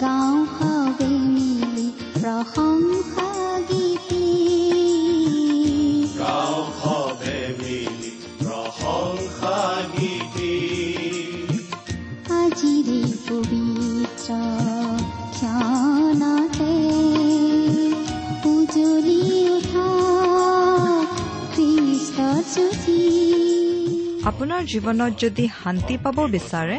গাওঁ সবে মিলি প্ৰশংসা গীতি আজিৰে পবিত্ৰ ক্ষণতে উজলি উঠা খ্ৰীষ্ট জ্যোতি আপোনাৰ জীৱনত যদি শান্তি পাব বিচাৰে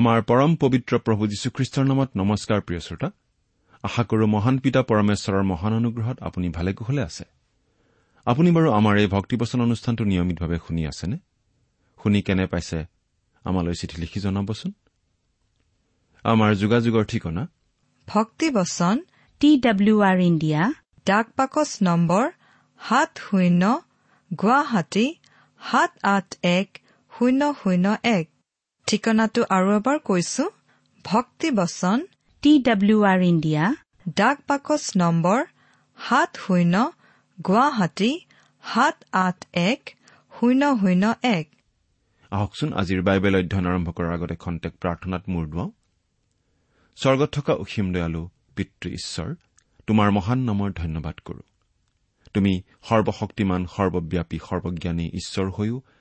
আমাৰ পৰম পবিত্ৰ প্ৰভু যীশুখ্ৰীষ্টৰ নামত নমস্কাৰ প্ৰিয় শ্ৰোতা। আশা কৰো মহান পিতা পৰমেশ্বৰৰ মহান অনুগ্ৰহত আপুনি ভালে কুশলে আছে। আপুনি বাৰু আমাৰ এই ভক্তিবচন অনুষ্ঠানটো নিয়মিতভাৱে শুনি আছেনে? শুনি কেনে পাইছে? আমালৈ চিঠি লিখি জনাবচোন। আমাৰ যোগাযোগৰ ঠিকনা? ভক্তিবচন টি ডাব্লিউ আৰ ইণ্ডিয়া ডাক বাকচ নম্বৰ সাত শূন্য গুৱাহাটী সাত আঠ এক শূন্য শূন্য এক। ঠিকনাটো আৰু এবাৰ কৈছো ভক্তি বচন টি ডাব্লিউ আৰ ইণ্ডিয়া ডাক বাকচ নম্বৰ সাত শূন্য গুৱাহাটী সাত আঠ এক শূন্য শূন্য এক। আহকচোন আজিৰ বাইবেল অধ্যয়ন আৰম্ভ কৰাৰ আগতে খন্তেক প্ৰাৰ্থনাত মূৰ দুৱাওঁ। স্বৰ্গত থকা অসীম দয়ালু পিতৃ ঈশ্বৰ তোমাৰ মহান নামৰ ধন্যবাদ কৰো। তুমি সৰ্বশক্তিমান সৰ্বব্যাপী সৰ্বজ্ঞানী ঈশ্বৰ হৈও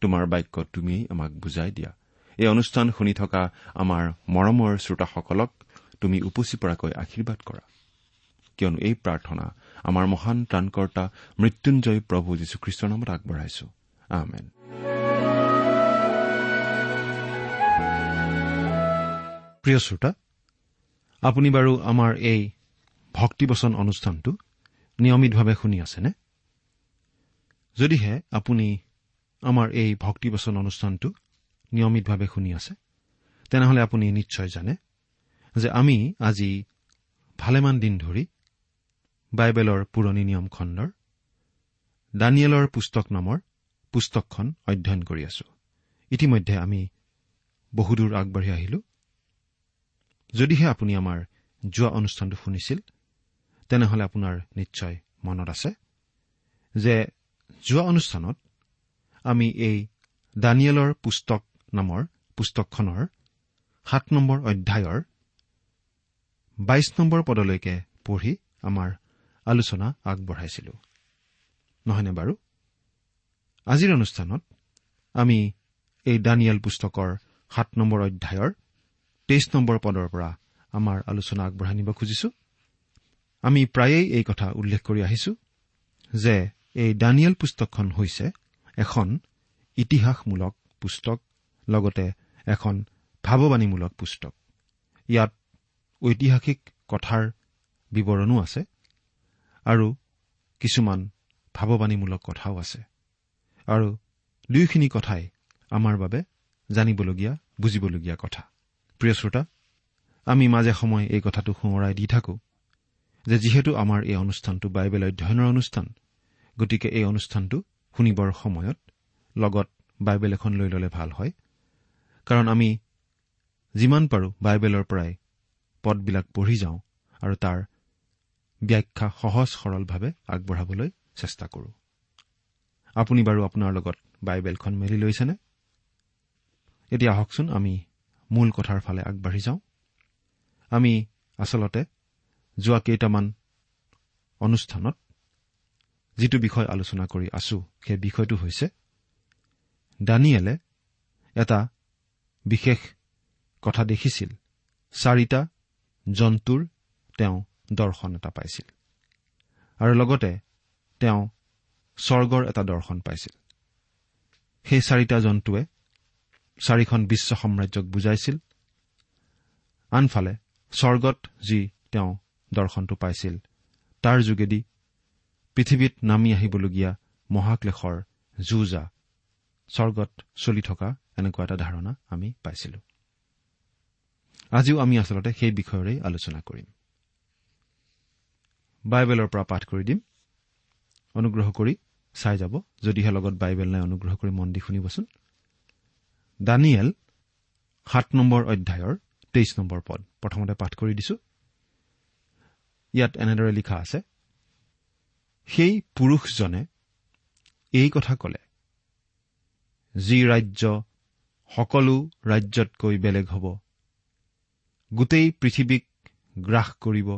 তোমাৰ বাক্য তুমিয়েই আমাক বুজাই দিয়া। এই অনুষ্ঠান শুনি থকা আমাৰ মৰমৰ শ্ৰোতাসকলক তুমি উপচি পৰাকৈ আশীৰ্বাদ কৰা। কিয়নো এই প্ৰাৰ্থনা আমাৰ মহান ত্ৰাণকৰ্তা মৃত্যুঞ্জয় প্ৰভু যীশুখ্ৰীষ্টৰ নামত আগবঢ়াইছো। প্ৰিয় শ্ৰোতা আপুনি বাৰু আমাৰ এই ভক্তিবচন অনুষ্ঠানটো নিয়মিতভাৱে শুনি আছেনে? যদিহে আপুনি আমাৰ এই ভক্তিবচন অনুষ্ঠানটো নিয়মিতভাৱে শুনি আছে। তেনেহলে আপুনি নিশ্চয় জানে যে আমি আজি ভালেমান দিন ধৰি বাইবেলৰ পুৰণি নিয়ম খণ্ডৰ দানিয়েলৰ পুস্তক নামৰ পুস্তকখন অধ্যয়ন কৰি আছো। ইতিমধ্যে আমি বহুদূৰ আগবাঢ়ি আহিলো। যদিহে আপুনি আমাৰ যোৱা অনুষ্ঠানটো শুনিছিল তেনেহলে আপোনাৰ নিশ্চয় মনত আছে যে যোৱা অনুষ্ঠানত আমি এই দানিয়েলৰ পুস্তক নামৰ পুস্তকখনৰ সাত নম্বৰ অধ্যায়ৰ বাইশ নম্বৰ পদলৈকে পঢ়ি আমাৰ আলোচনা আগবঢ়াইছিলো। নহয়নে বাৰু? আজিৰ অনুষ্ঠানত আমি এই দানিয়েল পুস্তকৰ সাত নম্বৰ অধ্যায়ৰ তেইছ নম্বৰ পদৰ পৰা আমাৰ আলোচনা আগবঢ়াই নিব খুজিছো। আমি প্ৰায়েই এই কথা উল্লেখ কৰি আহিছো যে এই দানিয়েল পুস্তকখন হৈছে এখন ইতিহাসমূলক পুস্তক লগতে এখন ভাৱবাণীমূলক পুস্তক। ইয়াত ঐতিহাসিক কথাৰ বিৱৰণো আছে আৰু কিছুমান ভাৱবাণীমূলক কথাও আছে। আৰু দুয়োখিনি কথাই আমাৰ বাবে জানিবলগীয়া বুজিবলগীয়া কথা। প্ৰিয় শ্ৰোতা আমি মাজে সময়ে এই কথাটো সোঁৱৰাই দি থাকো যে যিহেতু আমাৰ এই অনুষ্ঠানটো বাইবেল অধ্যয়নৰ অনুষ্ঠান গতিকে এই অনুষ্ঠানটো শুনিবৰ সময়ত লগত বাইবেল এখন লৈ ল'লে ভাল হয়। কাৰণ আমি যিমান পাৰোঁ বাইবেলৰ পৰাই পদবিলাক পঢ়ি যাওঁ আৰু তাৰ ব্যাখ্যা সহজ সৰলভাৱে আগবঢ়াবলৈ চেষ্টা কৰোঁ। আপুনি বাৰু আপোনাৰ লগত বাইবেলখন মেলি লৈছেনে? এতিয়া আহকচোন আমি মূল কথাৰ ফালে আগবাঢ়ি যাওঁ। আমি আচলতে যোৱা কেইটামান অনুষ্ঠানত যিটো বিষয় আলোচনা কৰি আছো সেই বিষয়টো হৈছে দানিয়েলে এটা বিশেষ কথা দেখিছিল। চাৰিটা জন্তুৰ তেওঁ দৰ্শন এটা পাইছিল। আৰু লগতে তেওঁ স্বৰ্গৰ এটা দৰ্শন পাইছিল। সেই চাৰিটা জন্তুৱে চাৰিখন বিশ্ব সাম্ৰাজ্যক বুজাইছিল। আনফালে স্বৰ্গত যি তেওঁ দৰ্শনটো পাইছিল তাৰ যোগেদি পৃথিৱীত নামি আহিবলগীয়া মহাক্লেশৰ যুঁজা। স্বৰ্গত চলি থকা এনেকুৱা এটা ধাৰণা আমি পাইছিলো। আজিও আমি আচলতে সেই বিষয়ৰেই আলোচনা কৰিম। বাইবেলৰ পৰা পাঠ কৰি দিম। অনুগ্ৰহ কৰি চাই যাব যদিহে লগত বাইবেল নাই অনুগ্ৰহ কৰি মন দি শুনিবচোন। দানিয়েল সাত নম্বৰ অধ্যায়ৰ তেইছ নম্বৰ পদ। প্ৰথমতে পাঠ কৰি দিছো। ইয়াত এনেদৰে লিখা আছে সেই পুৰুষজনে এই কথা কলে যি ৰাজ্য সকলো ৰাজ্যতকৈ বেলেগ হ'ব। গোটেই পৃথিৱীক গ্ৰাস কৰিব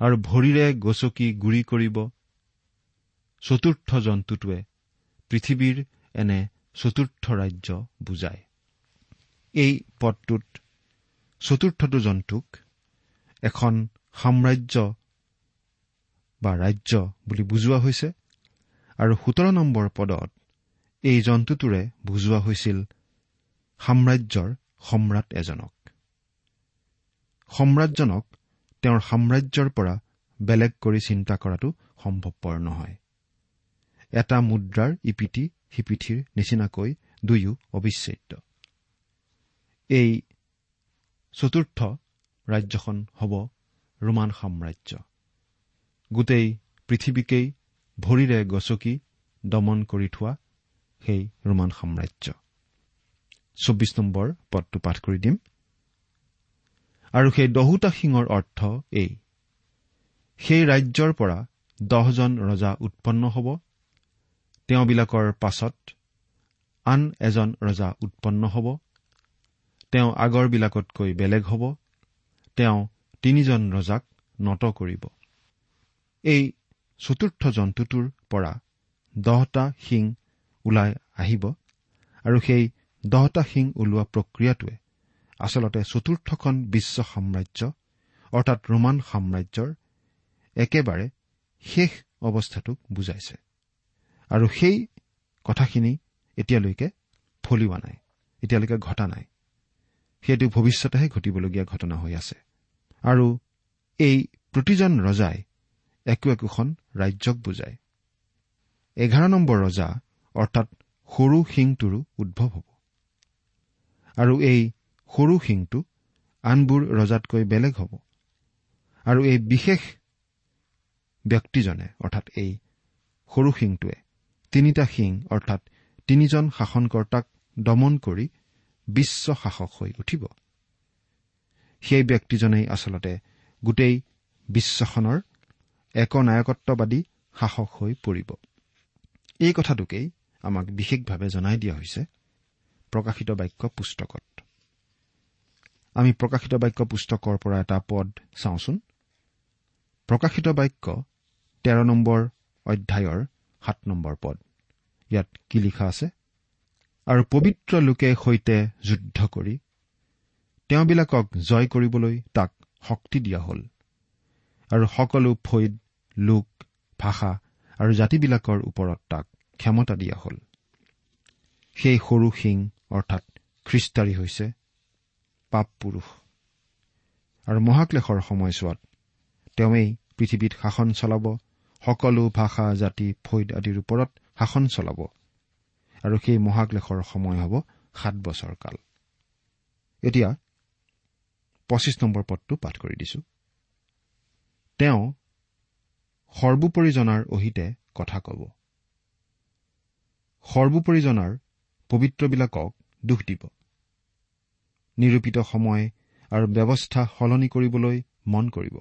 আৰু ভৰিৰে গচকি গুৰি কৰিব। চতুৰ্থ জন্তুটোৱে পৃথিৱীৰ এনে চতুৰ্থ ৰাজ্য বুজায়। এই পদটোত চতুৰ্থটো জন্তুক এখন সাম্ৰাজ্য বা ৰাজ্য বুলি বুজোৱা হৈছে আৰু সোতৰ নম্বৰ পদত এই জন্তুটোৰে বুজোৱা হৈছিল সাম্ৰাজ্যৰ সম্ৰাট এজনক। সম্ৰাটজনক তেওঁৰ সাম্ৰাজ্যৰ পৰা বেলেগ কৰি চিন্তা কৰাটো সম্ভৱপৰ নহয়। এটা মুদ্ৰাৰ ইপিঠি সিপিঠিৰ নিচিনাকৈ দুয়ো অবিচ্ছেদ্য। এই চতুৰ্থ ৰাজ্যখন হ'ব ৰোমান সাম্ৰাজ্য। গোটেই পৃথিৱীকেই ভৰিৰে গচকি দমন কৰি থোৱা সেই ৰোমান সাম্ৰাজ্য। চৌবিশ নম্বৰ পদটো পাঠ কৰি দিম। আৰু সেই দহোটা শিঙৰ অৰ্থ এই সেই ৰাজ্যৰ পৰা দহজন ৰজা উৎপন্ন হ'ব। তেওঁবিলাকৰ পাছত আন এজন ৰজা উৎপন্ন হ'ব। তেওঁ আগৰবিলাকতকৈ বেলেগ হ'ব। তেওঁ তিনিজন ৰজাক নত কৰিব। এই চতুৰ্থ জন্তুটোৰ পৰা দহটা শিং ওলাই আহিব আৰু সেই দহটা শিং ওলোৱা প্ৰক্ৰিয়াটোৱে আচলতে চতুৰ্থখন বিশ্ব সাম্ৰাজ্য অৰ্থাৎ ৰোমান সাম্ৰাজ্যৰ একেবাৰে শেষ অৱস্থাটোক বুজাইছে। আৰু সেই কথাখিনি এতিয়ালৈকে ফলিওৱা নাই এতিয়ালৈকে ঘটা নাই। সেইটো ভৱিষ্যতেহে ঘটিবলগীয়া ঘটনা হৈ আছে। আৰু এই প্ৰতিজন ৰজাই একো একোখন ৰাজ্যক বুজায়। এঘাৰ নম্বৰ ৰজা অৰ্থাৎ সৰু শিংটোৰো উদ্ভৱ হ'ব। আৰু এই সৰু শিংটো আনবোৰ ৰজাতকৈ বেলেগ হ'ব। আৰু এই বিশেষ ব্যক্তিজনে অৰ্থাৎ এই সৰু শিংটোৱে তিনিটা শিং অৰ্থাৎ তিনিজন শাসনকৰ্তাক দমন কৰি বিশ্ব শাসক হৈ উঠিব। সেই ব্যক্তিজনেই আচলতে গোটেই বিশ্বখনৰ একনায়কত্ববাদী শাসক হৈ পৰিব। এই কথাটোকেই আমাক বিশেষভাৱে জনাই দিয়া হৈছে প্ৰকাশিত বাক্য পুস্তকত। আমি প্ৰকাশিত বাক্য পুস্তকৰ পৰা এটা পদ চাওঁচোন। প্ৰকাশিত বাক্য তেৰ নম্বৰ অধ্যায়ৰ সাত নম্বৰ পদ। ইয়াত কি লিখা আছে? আৰু পবিত্ৰ লোকে সৈতে যুদ্ধ কৰি তেওঁবিলাকক জয় কৰিবলৈ তাক শক্তি দিয়া হ'ল। আৰু সকলো ফৈদ লোক ভাষা আৰু জাতিবিলাকৰ ওপৰত তাক ক্ষমতা দিয়া হ'ল। সেই সৰু শিং অৰ্থাৎ খ্ৰীষ্টাৰী হৈছে পাপ পুৰুষ। আৰু মহাক্লেশৰ সময়ছোৱাত তেওঁৱেই পৃথিৱীত শাসন চলাব সকলো ভাষা জাতি ফৈদ আদিৰ ওপৰত শাসন চলাব। আৰু সেই মহাক্লেশৰ সময় হ'ব সাত বছৰ কাল। এতিয়া পঁচিছ নম্বৰ পদটো পাঠ কৰি দিছো। তেওঁ সৰ্বোপৰি জনাৰ অহিতে কথা কব। সৰ্বোপৰি জনাৰ পবিত্ৰবিলাকক দুখ দিব। নিৰূপিত সময় আৰু ব্যৱস্থা সলনি কৰিবলৈ মন কৰিব।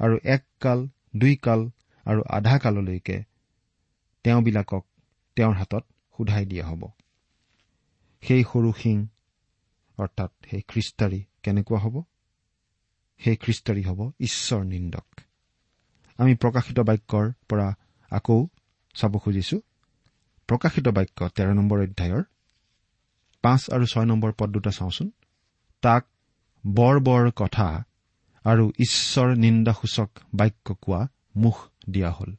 আৰু এক কাল দুই কাল আৰু আধা কাললৈকে তেওঁবিলাকক তেওঁৰ হাতত সোধাই দিয়া হ'ব। সেই সৰু শিং অৰ্থাৎ সেই খ্ৰীষ্টাৰী কেনেকুৱা হ'ব? সেই খ্ৰীষ্টাৰী হ'ব ঈশ্বৰ নিন্দক। আমি প্ৰকাশিত বাক্যৰ পৰা আকৌ চাব খুজিছো। প্ৰকাশিত বাক্য তেৰ নম্বৰ অধ্যায়ৰ পাঁচ আৰু ছয় নম্বৰ পদ দুটা চাওঁচোন। তাক বৰ বৰ কথা আৰু ঈশ্বৰ নিন্দাসূচক বাক্য কোৱা মুখ দিয়া হ'ল।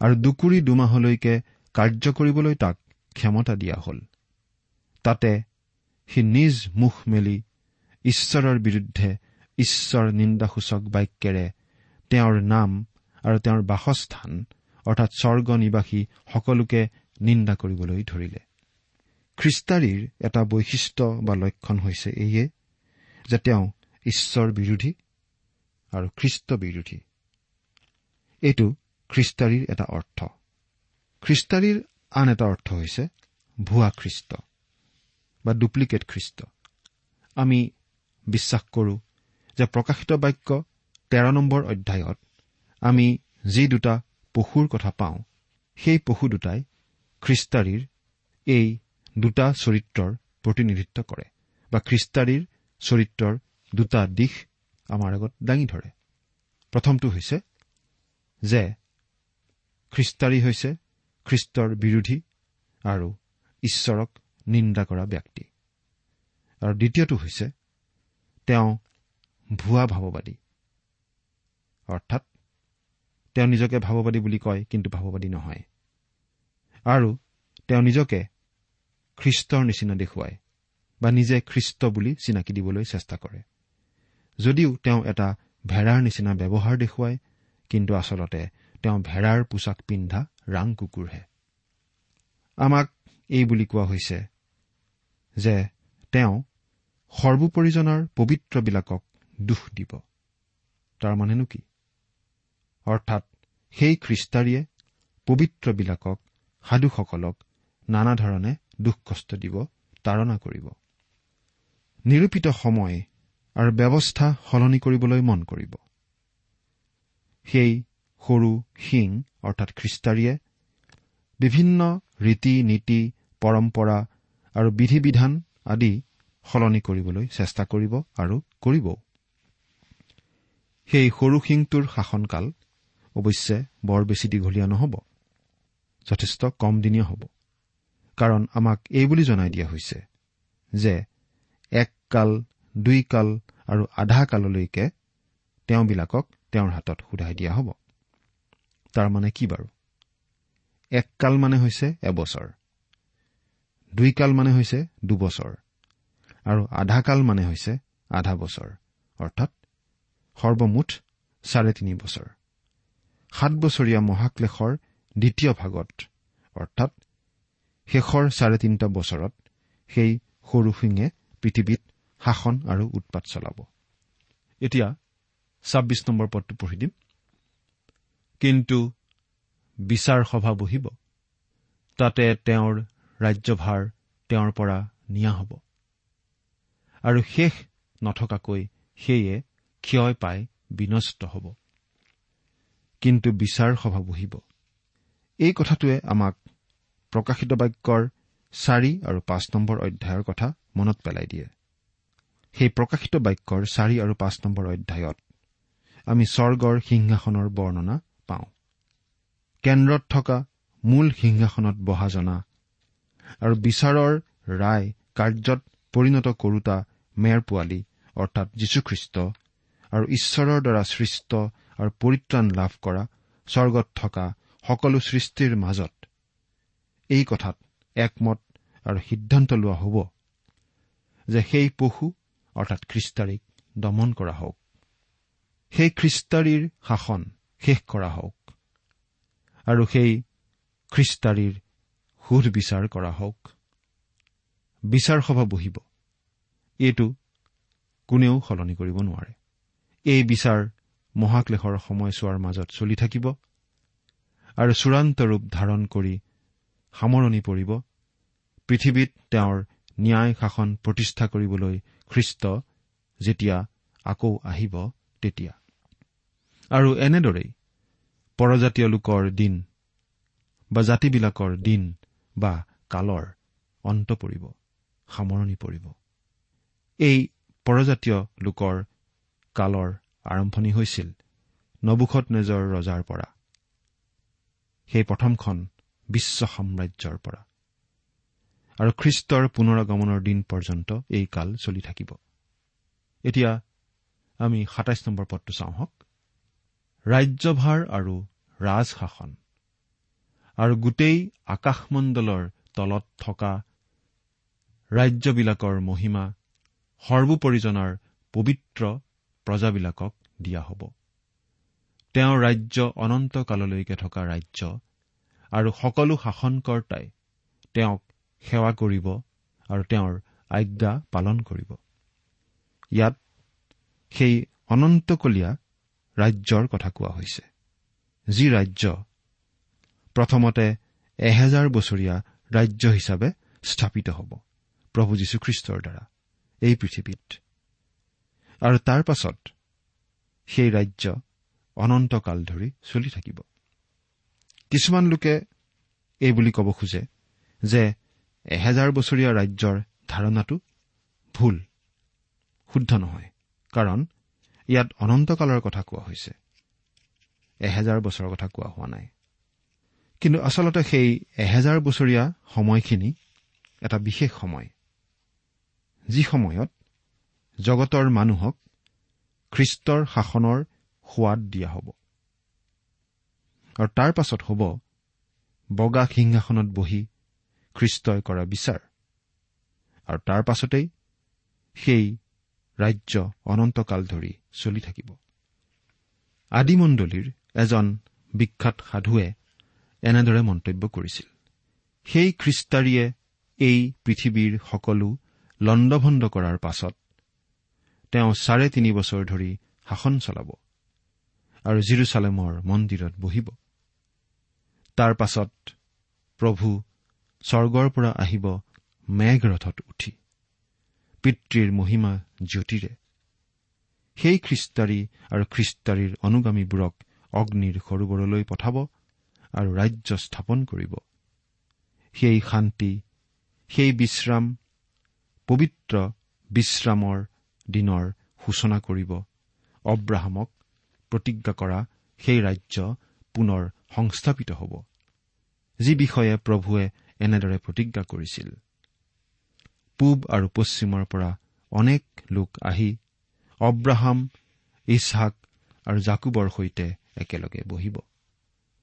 আৰু দুকুৰি দুমাহলৈকে কাৰ্য কৰিবলৈ তাক ক্ষমতা দিয়া হ'ল। তাতে সি নিজ মুখ মেলি ঈশ্বৰৰ বিৰুদ্ধে ঈশ্বৰ নিন্দাসূচক বাক্যেৰে তেওঁৰ নাম আৰু তেওঁৰ বাসস্থান অৰ্থাৎ স্বৰ্গ নিবাসী সকলোকে নিন্দা কৰিবলৈ ধৰিলে। খ্ৰীষ্টাৰীৰ এটা বৈশিষ্ট্য বা লক্ষণ হৈছে এইয়ে যে তেওঁ ঈশ্বৰ বিৰোধী আৰু খ্ৰীষ্ট বিৰোধী। এইটো খ্ৰীষ্টাৰীৰ এটা অৰ্থ। খ্ৰীষ্টাৰীৰ আন এটা অৰ্থ হৈছে ভুৱা খ্ৰীষ্ট বা ডুপ্লিকেট খ্ৰীষ্ট। আমি বিশ্বাস কৰোঁ যে প্ৰকাশিত বাক্য তেৰ নম্বৰ অধ্যায়ত আমি যি দুটা পশুৰ কথা পাওঁ সেই পশু দুটাই খ্ৰীষ্টাৰীৰ এই দুটা চৰিত্ৰৰ প্ৰতিনিধিত্ব কৰে বা খ্ৰীষ্টাৰীৰ চৰিত্ৰৰ দুটা দিশ আমাৰ আগত দাঙি ধৰে। প্ৰথমটো হৈছে যে খ্ৰীষ্টাৰী হৈছে খ্ৰীষ্টৰ বিৰোধী আৰু ঈশ্বৰক নিন্দা কৰা ব্যক্তি। আৰু দ্বিতীয়টো হৈছে তেওঁ ভুৱা ভাৱবাদী। অৰ্থাৎ তেওঁ নিজকে ভাৱবাদী বুলি কয় কিন্তু ভাৱবাদী নহয়। আৰু তেওঁ নিজকে খ্ৰীষ্টৰ নিচিনা দেখুৱায় বা নিজে খ্ৰীষ্ট বুলি চিনাকি দিবলৈ চেষ্টা কৰে। যদিও তেওঁ এটা ভেড়াৰ নিচিনা ব্যৱহাৰ দেখুৱায় কিন্তু আচলতে তেওঁ ভেড়াৰ পোছাক পিন্ধা ৰাং কুকুৰহে। আমাক এই বুলি কোৱা হৈছে যে তেওঁ সৰ্বোপৰিজনৰ পবিত্ৰবিলাকক দোষ দিব। তাৰমানেনো কি? অৰ্থাৎ সেই খ্ৰীষ্টাৰীয়ে পবিত্ৰবিলাকক সাধুসকলক নানা ধৰণে দুখ কষ্ট দিব তাৰণা কৰিব। নিৰূপিত সময় আৰু ব্যৱস্থা সলনি কৰিবলৈ মন কৰিব। সেই সৰু শিং অৰ্থাৎ খ্ৰীষ্টাৰীয়ে বিভিন্ন ৰীতি নীতি পৰম্পৰা আৰু বিধি বিধান আদি সলনি কৰিবলৈ চেষ্টা কৰিব আৰু কৰিবও সেই সৰু শিংটোৰ শাসনকাল অৱশ্যে বৰ বেছি দীঘলীয়া নহ'ব। যথেষ্ট কমদিনীয়া হ'ব। কাৰণ আমাক এই বুলি জনাই দিয়া হৈছে যে এক কাল দুই কাল আৰু আধা কাললৈকে তেওঁবিলাকক তেওঁৰ হাতত সোধাই দিয়া হ'ব। তাৰমানে কি বাৰু? এক কাল মানে হৈছে এবছৰ। দুই কাল মানে হৈছে দুবছৰ। আৰু আধা কাল মানে হৈছে আধা বছৰ। অৰ্থাৎ সৰ্বমুঠ চাৰে তিনি বছৰ। সাত বছৰীয়া মহাক্লেশৰ দ্বিতীয় ভাগত অৰ্থাৎ শেষৰ চাৰে তিনিটা বছৰত সেই সৰু সিঙে পৃথিৱীত শাসন আৰু উৎপাত চলাব। এতিয়া ছাব্বিছ নম্বৰ পদটো পঢ়ি দিম। কিন্তু বিচাৰ সভা বহিব। তাতে তেওঁৰ ৰাজ্যভাৰ তেওঁৰ পৰা নিয়া হ'ব। আৰু শেষ নথকাকৈ সেয়ে ক্ষয় পাই বিনষ্ট হ'ব। কিন্তু বিচাৰ সভা বহিব। এই কথাটোৱে আমাক প্ৰকাশিত বাক্যৰ চাৰি আৰু পাঁচ নম্বৰ অধ্যায়ৰ কথা মনত পেলাই দিয়ে। সেই প্ৰকাশিত বাক্যৰ চাৰি আৰু পাঁচ নম্বৰ অধ্যায়ত আমি স্বৰ্গৰ সিংহাসনৰ বৰ্ণনা পাওঁ। কেন্দ্ৰত থকা মূল সিংহাসনত বহা জনা আৰু বিচাৰৰ ৰায় কাৰ্যত পৰিণত কৰোতা মেৰ পোৱালী অৰ্থাৎ যীশুখ্ৰীষ্ট আৰু ঈশ্বৰৰ দ্বাৰা সৃষ্ট আৰু পৰিত্ৰাণ লাভ কৰা স্বৰ্গত থকা সকলো সৃষ্টিৰ মাজত। এই কথাত একমত আৰু সিদ্ধান্ত লোৱা হ'ব যে সেই পশু অৰ্থাৎ খ্ৰীষ্টাৰীক দমন কৰা হওক। সেই খ্ৰীষ্টাৰীৰ শাসন শেষ কৰা হওক আৰু সেই খ্ৰীষ্টাৰীৰ সোধ বিচাৰ কৰা হওক। বিচাৰ সভা বহিব। এইটো কোনেও সলনি কৰিব নোৱাৰে। এই বিচাৰ মহাক্লেশৰ সময়ছোৱাৰ মাজত চলি থাকিব আৰু চূড়ান্ত ৰূপ ধাৰণ কৰি সামৰণি পৰিব। পৃথিৱীত তেওঁৰ ন্যায় শাসন প্ৰতিষ্ঠা কৰিবলৈ খ্ৰীষ্ট যেতিয়া আকৌ আহিব তেতিয়া। আৰু এনেদৰেই পৰজাতীয় লোকৰ দিন বা জাতিবিলাকৰ দিন বা কালৰ অন্ত পৰিব সামৰণি পৰিব। এই পৰজাতীয় লোকৰ কালৰ আৰম্ভণি হৈছিল নবুখত নেজৰ ৰজাৰ পৰা। সেই প্ৰথমখন বিশ্ব সাম্ৰাজ্যৰ পৰা। আৰু খ্ৰীষ্টৰ পুনৰগমনৰ দিন পৰ্যন্ত এই কাল চলি থাকিব। এতিয়া আমি সাতাইছ নম্বৰ পদটো চাওঁ হওক ৰাজ্যভাৰ আৰু ৰাজশাসন। আৰু গোটেই আকাশমণ্ডলৰ তলত থকা ৰাজ্যবিলাকৰ মহিমা সৰ্বোপৰিজনাৰ পবিত্ৰ প্ৰজাবিলাকক দিয়া হ'ব। তেওঁৰ ৰাজ্য অনন্ত কাললৈকে থকা ৰাজ্য আৰু সকলো শাসনকৰ্তাই তেওঁক সেৱা কৰিব আৰু তেওঁৰ আজ্ঞা পালন কৰিব। ইয়াত সেই অনন্তকলীয়া ৰাজ্যৰ কথা কোৱা হৈছে যি ৰাজ্য প্ৰথমতে এহেজাৰ বছৰীয়া ৰাজ্য হিচাপে স্থাপিত হ'ব প্ৰভু যীশুখ্ৰীষ্টৰ দ্বাৰা। এই পৃথিৱীত আৰু তাৰ পাছত সেই ৰাজ্য অনন্তকাল ধৰি চলি থাকিব। কিছুমান লোকে এই বুলি ক'ব খোজে যে এহেজাৰ বছৰীয়া ৰাজ্যৰ ধাৰণাটো ভুল শুদ্ধ নহয় কাৰণ ইয়াত অনন্তকালৰ কথা কোৱা হৈছে। এহেজাৰ বছৰৰ কথা কোৱা হোৱা নাই। কিন্তু আচলতে সেই এহেজাৰ বছৰীয়া সময়খিনি এটা বিশেষ সময়। যি সময়ত জগতৰ মানুহক খ্ৰীষ্টৰ শাসনৰ সোৱাদ দিয়া হ'ব। আৰু তাৰ পাছত হ'ব বগা সিংহাসনত বহি খ্ৰীষ্টই কৰা বিচাৰ। আৰু তাৰ পাছতেই সেই ৰাজ্য অনন্তকাল ধৰি চলি থাকিব। আদিমণ্ডলীৰ এজন বিখ্যাত সাধুৱে এনেদৰে মন্তব্য কৰিছিল। সেই খ্ৰীষ্টাৰীয়ে এই পৃথিৱীৰ সকলো লণ্ডভণ্ড কৰাৰ পাছত তেওঁ চাৰে তিনি বছৰ ধৰি শাসন চলাব আৰু জিৰচালেমৰ মন্দিৰত বহিব। তাৰ পাছত প্ৰভু স্বৰ্গৰ পৰা আহিব মেঘ ৰথত উঠি পিতৃৰ মহিমা জ্যোতিৰে। সেই খ্ৰীষ্টাৰী আৰু খ্ৰীষ্টাৰীৰ অনুগামীবোৰক অগ্নিৰ সৰোবৰলৈ পঠাব আৰু ৰাজ্য স্থাপন কৰিব। সেই শান্তি সেই বিশ্ৰাম পবিত্ৰ বিশ্ৰামৰ দিনৰ সূচনা কৰিব। অব্ৰাহামক প্ৰতিজ্ঞা কৰা সেই ৰাজ্য পুনৰ সংস্থাপিত হ'ব। যি বিষয়ে প্ৰভুৱে এনেদৰে প্ৰতিজ্ঞা কৰিছিল। পূব আৰু পশ্চিমৰ পৰা অনেক লোক আহি অব্ৰাহাম ইছহাক আৰু জাকুবৰ সৈতে একেলগে বহিব।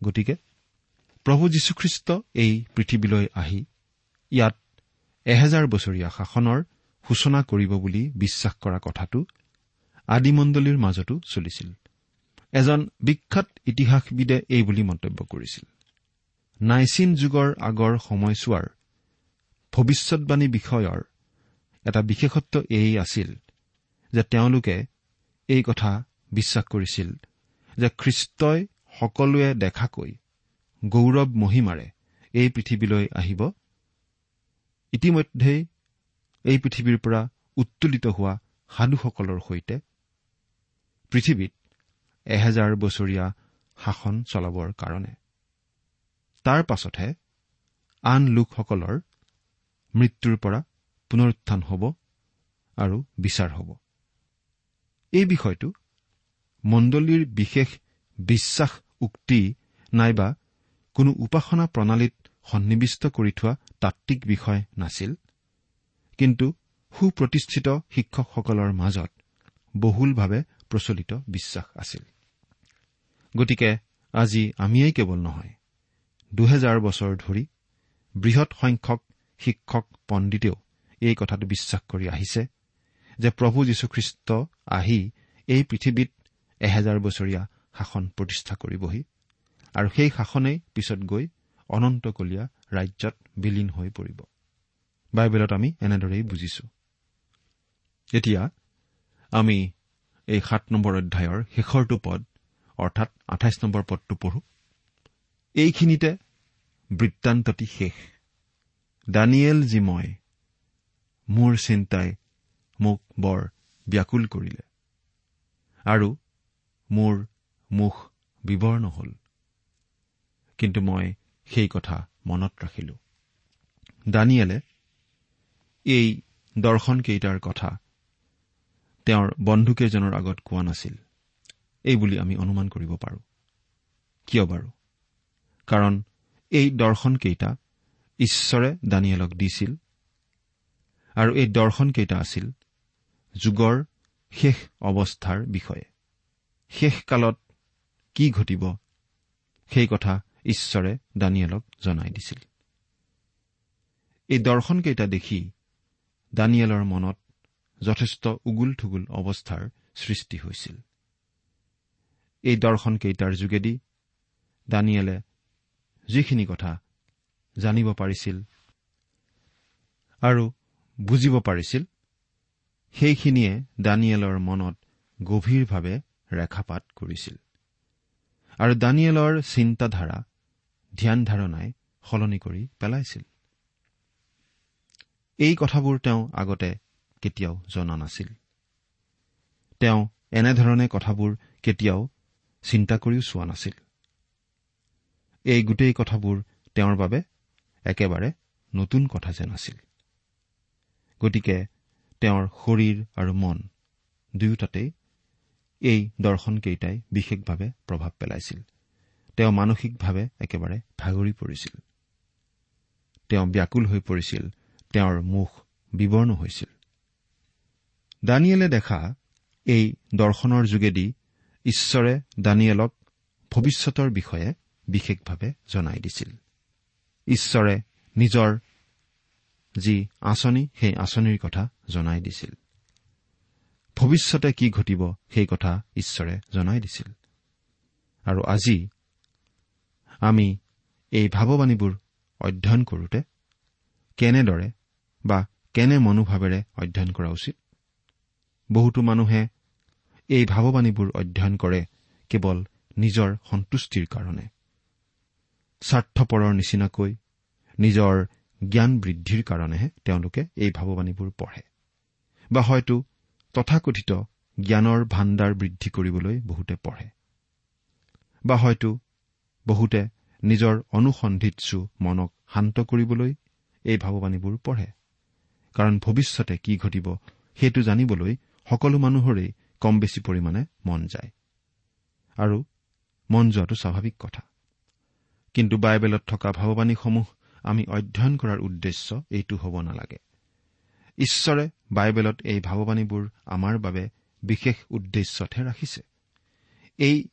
গতিকে প্ৰভু যীশুখ্ৰীষ্ট এই পৃথিৱীলৈ আহি ইয়াত এহেজাৰ বছৰীয়া শাসনৰ সূচনা কৰিব বুলি বিশ্বাস কৰা কথাটো আদিমণ্ডলীৰ মাজতো চলিছিল। এজন বিখ্যাত ইতিহাসবিদে এই বুলি মন্তব্য কৰিছিল। নাইচিন যুগৰ আগৰ সময়ছোৱাৰ ভৱিষ্যৎবাণী বিষয়ৰ এটা বিশেষত্ব এই আছিল যে তেওঁলোকে এই কথা বিশ্বাস কৰিছিল যে খ্ৰীষ্টই সকলোৱে দেখাকৈ গৌৰৱ মহিমাৰে এই পৃথিৱীলৈ আহিব। ইতিমধ্যেই এই পৃথিৱীৰ পৰা উত্তোলিত হোৱা সাধুসকলৰ সৈতে পৃথিৱীত এহেজাৰ বছৰীয়া শাসন চলাবৰ কাৰণে। তাৰ পাছতহে আন লোকসকলৰ মৃত্যুৰ পৰা পুনৰুত্থান হ'ব আৰু বিচাৰ হ'ব। এই বিষয়টো মণ্ডলীৰ বিশেষ বিশ্বাস উক্তি নাইবা কোনো উপাসনা প্ৰণালীত সন্নিৱিষ্ট কৰি থোৱা তাত্বিক বিষয় নাছিল। কিন্তু সুপ্ৰতিষ্ঠিত শিক্ষকসকলৰ মাজত বহুলভাৱে প্ৰচলিত বিশ্বাস আছিল। গতিকে আজি আমিয়েই কেৱল নহয় দুহেজাৰ বছৰ ধৰি বৃহৎ সংখ্যক শিক্ষক পণ্ডিতেও এই কথাটো বিশ্বাস কৰি আহিছে যে প্ৰভু যীশুখ্ৰীষ্ট আহি এই পৃথিৱীত এহেজাৰ বছৰীয়া শাসন প্ৰতিষ্ঠা কৰিবহি আৰু সেই শাসনেই পিছত গৈ অনন্তকলীয়া ৰাজ্যত বিলীন হৈ পৰিব। বাইবেলত আমি এনেদৰেই বুজিছো। এতিয়া আমি এই সাত নম্বৰ অধ্যায়ৰ শেষৰটো পদ অৰ্থাৎ আঠাইছ নম্বৰ পদটো পঢ়ো। এইখিনিতে বৃত্তান্তটি শেষ। দানিয়েল যি মই মোৰ চিন্তাই মোক বৰ ব্যাকুল কৰিলে আৰু মোৰ মুখ বিৱৰ্ণ হ'ল কিন্তু মই সেই কথা মনত ৰাখিলো। দানিয়েলে এই দৰ্শনকেইটাৰ কথা। তেওঁৰ বন্ধুকেইজনৰ আগত কোৱা নাছিল। এই বুলি আমি অনুমান কৰিব পাৰো। কিয় বাৰু? কাৰণ এই দৰ্শনকেইটা ঈশ্বৰে দানিয়েলক দিছিল আৰু এই দৰ্শনকেইটা আছিল যুগৰ শেষ অৱস্থাৰ বিষয়ে। শেষ কালত কি ঘটিব? সেই কথা ঈশ্বৰে দানিয়েলক জনাই দিছিল। এই দৰ্শনকেইটা দেখি দানিয়েলৰ মনত যথেষ্ট উগুল থুগুল অৱস্থাৰ সৃষ্টি হৈছিল। এই দৰ্শনকেইটাৰ যোগেদি দানিয়েলে যিখিনি কথা জানিব পাৰিছিল আৰু বুজিব পাৰিছিল সেইখিনিয়ে দানিয়েলৰ মনত গভীৰভাৱে ৰেখাপাত কৰিছিল। আৰু দানিয়েলৰ চিন্তাধাৰা ধ্যান ধাৰণাই সলনি কৰি পেলাইছিল। এই কথাবোৰ তেওঁ আগতে কেতিয়াও জনা নাছিল। তেওঁ এনেধৰণে কথাবোৰ কেতিয়াও চিন্তা কৰিও চোৱা নাছিল। এই গোটেই কথাবোৰ তেওঁৰ বাবে একেবাৰে নতুন কথা যেন আছিল। গতিকে তেওঁৰ শৰীৰ আৰু মন দুয়োটাতেই এই দৰ্শনকেইটাই বিশেষভাৱে প্ৰভাৱ পেলাইছিল। তেওঁ মানসিকভাৱে একেবাৰে ভাগৰি পৰিছিল। তেওঁ ব্যাকুল হৈ পৰিছিল। তেওঁৰ মুখ বিৱৰ্ণ হৈছিল। দানিয়েলে দেখা এই দৰ্শনৰ যোগেদি ঈশ্বৰে দানিয়েলক ভৱিষ্যতৰ বিষয়ে বিশেষভাৱে জনাই দিছিল। ঈশ্বৰে নিজৰ যি আঁচনি সেই আঁচনিৰ কথা জনাই দিছিল। ভৱিষ্যতে কি ঘটিব সেই কথা ঈশ্বৰে জনাই দিছিল। আৰু আজি আমি এই ভাৱবাণীবোৰ অধ্যয়ন কৰোঁতে কেনেদৰে বা কেনে মনোভাৱেৰে অধ্যয়ন কৰা উচিত? বহুতো মানুহে এই ভাৱবাণীবোৰ অধ্যয়ন কৰে কেৱল নিজৰ সন্তুষ্টিৰ কাৰণে। স্বাৰ্থপৰৰ নিচিনাকৈ নিজৰ জ্ঞান বৃদ্ধিৰ কাৰণেহে তেওঁলোকে এই ভাৱবাণীবোৰ পঢ়ে। বা হয়তো তথাকথিত জ্ঞানৰ ভাণ্ডাৰ বৃদ্ধি কৰিবলৈ বহুতে পঢ়ে। বা হয়তো বহুতে নিজৰ অনুসন্ধিৎসু মনক শান্ত কৰিবলৈ এই ভাৱবাণীবোৰ পঢ়ে। কাৰণ ভৱিষ্যতে কি ঘটিব সেইটো জানিবলৈ সকলো মানুহৰেই কম বেছি পৰিমাণে মন যায়। আৰু মন যোৱাটো স্বাভাৱিক কথা। কিন্তু বাইবেলত থকা ভাৱবাণীসমূহ আমি অধ্যয়ন কৰাৰ উদ্দেশ্য এইটো হ'ব নালাগে। ঈশ্বৰে বাইবেলত এই ভাৱবাণীবোৰ আমাৰ বাবে বিশেষ উদ্দেশ্যতহে ৰাখিছে। এই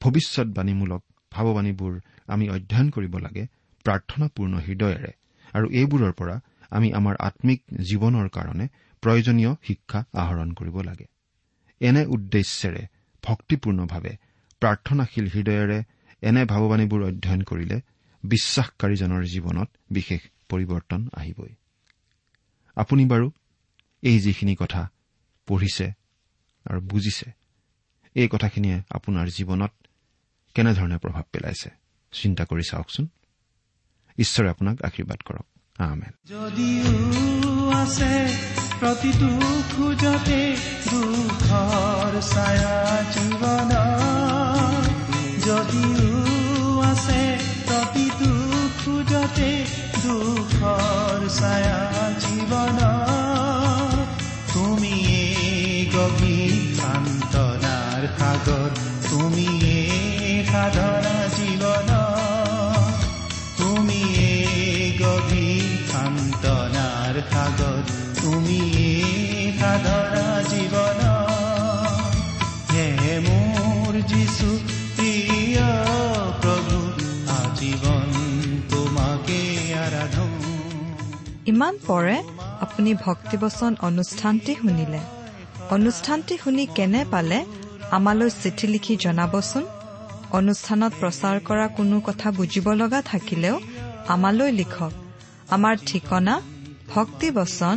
ভৱিষ্যৎবাণীমূলক ভাৱবাণীবোৰ আমি অধ্যয়ন কৰিব লাগে প্ৰাৰ্থনাপূৰ্ণ হৃদয়েৰে। আৰু এইবোৰৰ পৰা আমি আমাৰ আম্মিক জীৱনৰ কাৰণে প্ৰয়োজনীয় শিক্ষা আহৰণ কৰিব লাগে। এনে উদ্দেশ্যেৰে ভক্তিপূৰ্ণভাৱে প্ৰাৰ্থনাশীল হৃদয়েৰে এনে ভাৱবাণীবোৰ অধ্যয়ন কৰিলে বিশ্বাসকাৰীজনৰ জীৱনত বিশেষ পৰিৱৰ্তন আহিবই। আপুনি বাৰু এই যিখিনি কথা পঢ়িছে আৰু বুজিছে এই কথাখিনিয়ে আপোনাৰ জীৱনত কেনেধৰণে প্ৰভাৱ পেলাইছে চিন্তা কৰি চাওকচোন। ঈশ্বৰে আপোনাক আশীৰ্বাদ কৰক। আমেন যদিও আছে প্ৰতিটো খোজতে দুখৰ ছায়া জীৱন যদিও আছে প্ৰতিটো খোজতে দুখৰ ছায়া জীৱন তুমিয়ে গভীৰ সান্তনাৰ সাগৰ তুমিয়ে সাধনা তুমিয়ে সাধনা জীৱন। হে মোৰ যিছু প্ৰিয় প্ৰভু আজীৱন তোমাকে আৰাধন ইমান পৰে আপুনি ভক্তিবচন অনুষ্ঠানটি শুনিলে। অনুষ্ঠানটি শুনি কেনে পালে আমালৈ চিঠি লিখি জনাবচোন? অনুষ্ঠানত প্ৰচাৰ কৰা কোনো কথা বুজিব লগা থাকিলেও আমালৈ লিখক। আমাৰ ঠিকনা ভক্তিবচন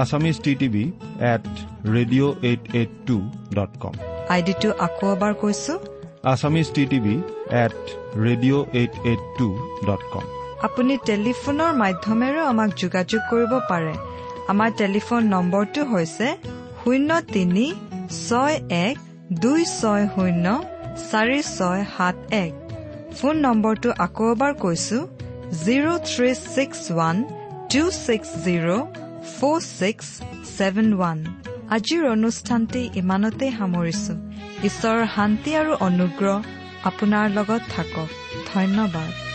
Assamese T TV at radio' eight eight two dot com আইডিটো আকৌ এবাৰ কৈছো। Assamese T TV at radio' eight eight two dot com আপুনি টেলিফোনৰ মাধ্যমেৰেও আমাক যোগাযোগ কৰিব পাৰে। আমাৰ টেলিফোন নম্বৰটো হৈছে শূন্য তিনি ছয় এক দুই ছয় শূন্য চাৰি ছয় সাত এক। ফোন নম্বৰটো আকৌ এবাৰ কৈছো zero' three six one two six zero' four six seven one আজিৰ অনুষ্ঠানটি ইমানতে সামৰিছো। ঈশ্বৰৰ শান্তি আৰু অনুগ্ৰহ আপোনাৰ লগত থাকক। ধন্যবাদ।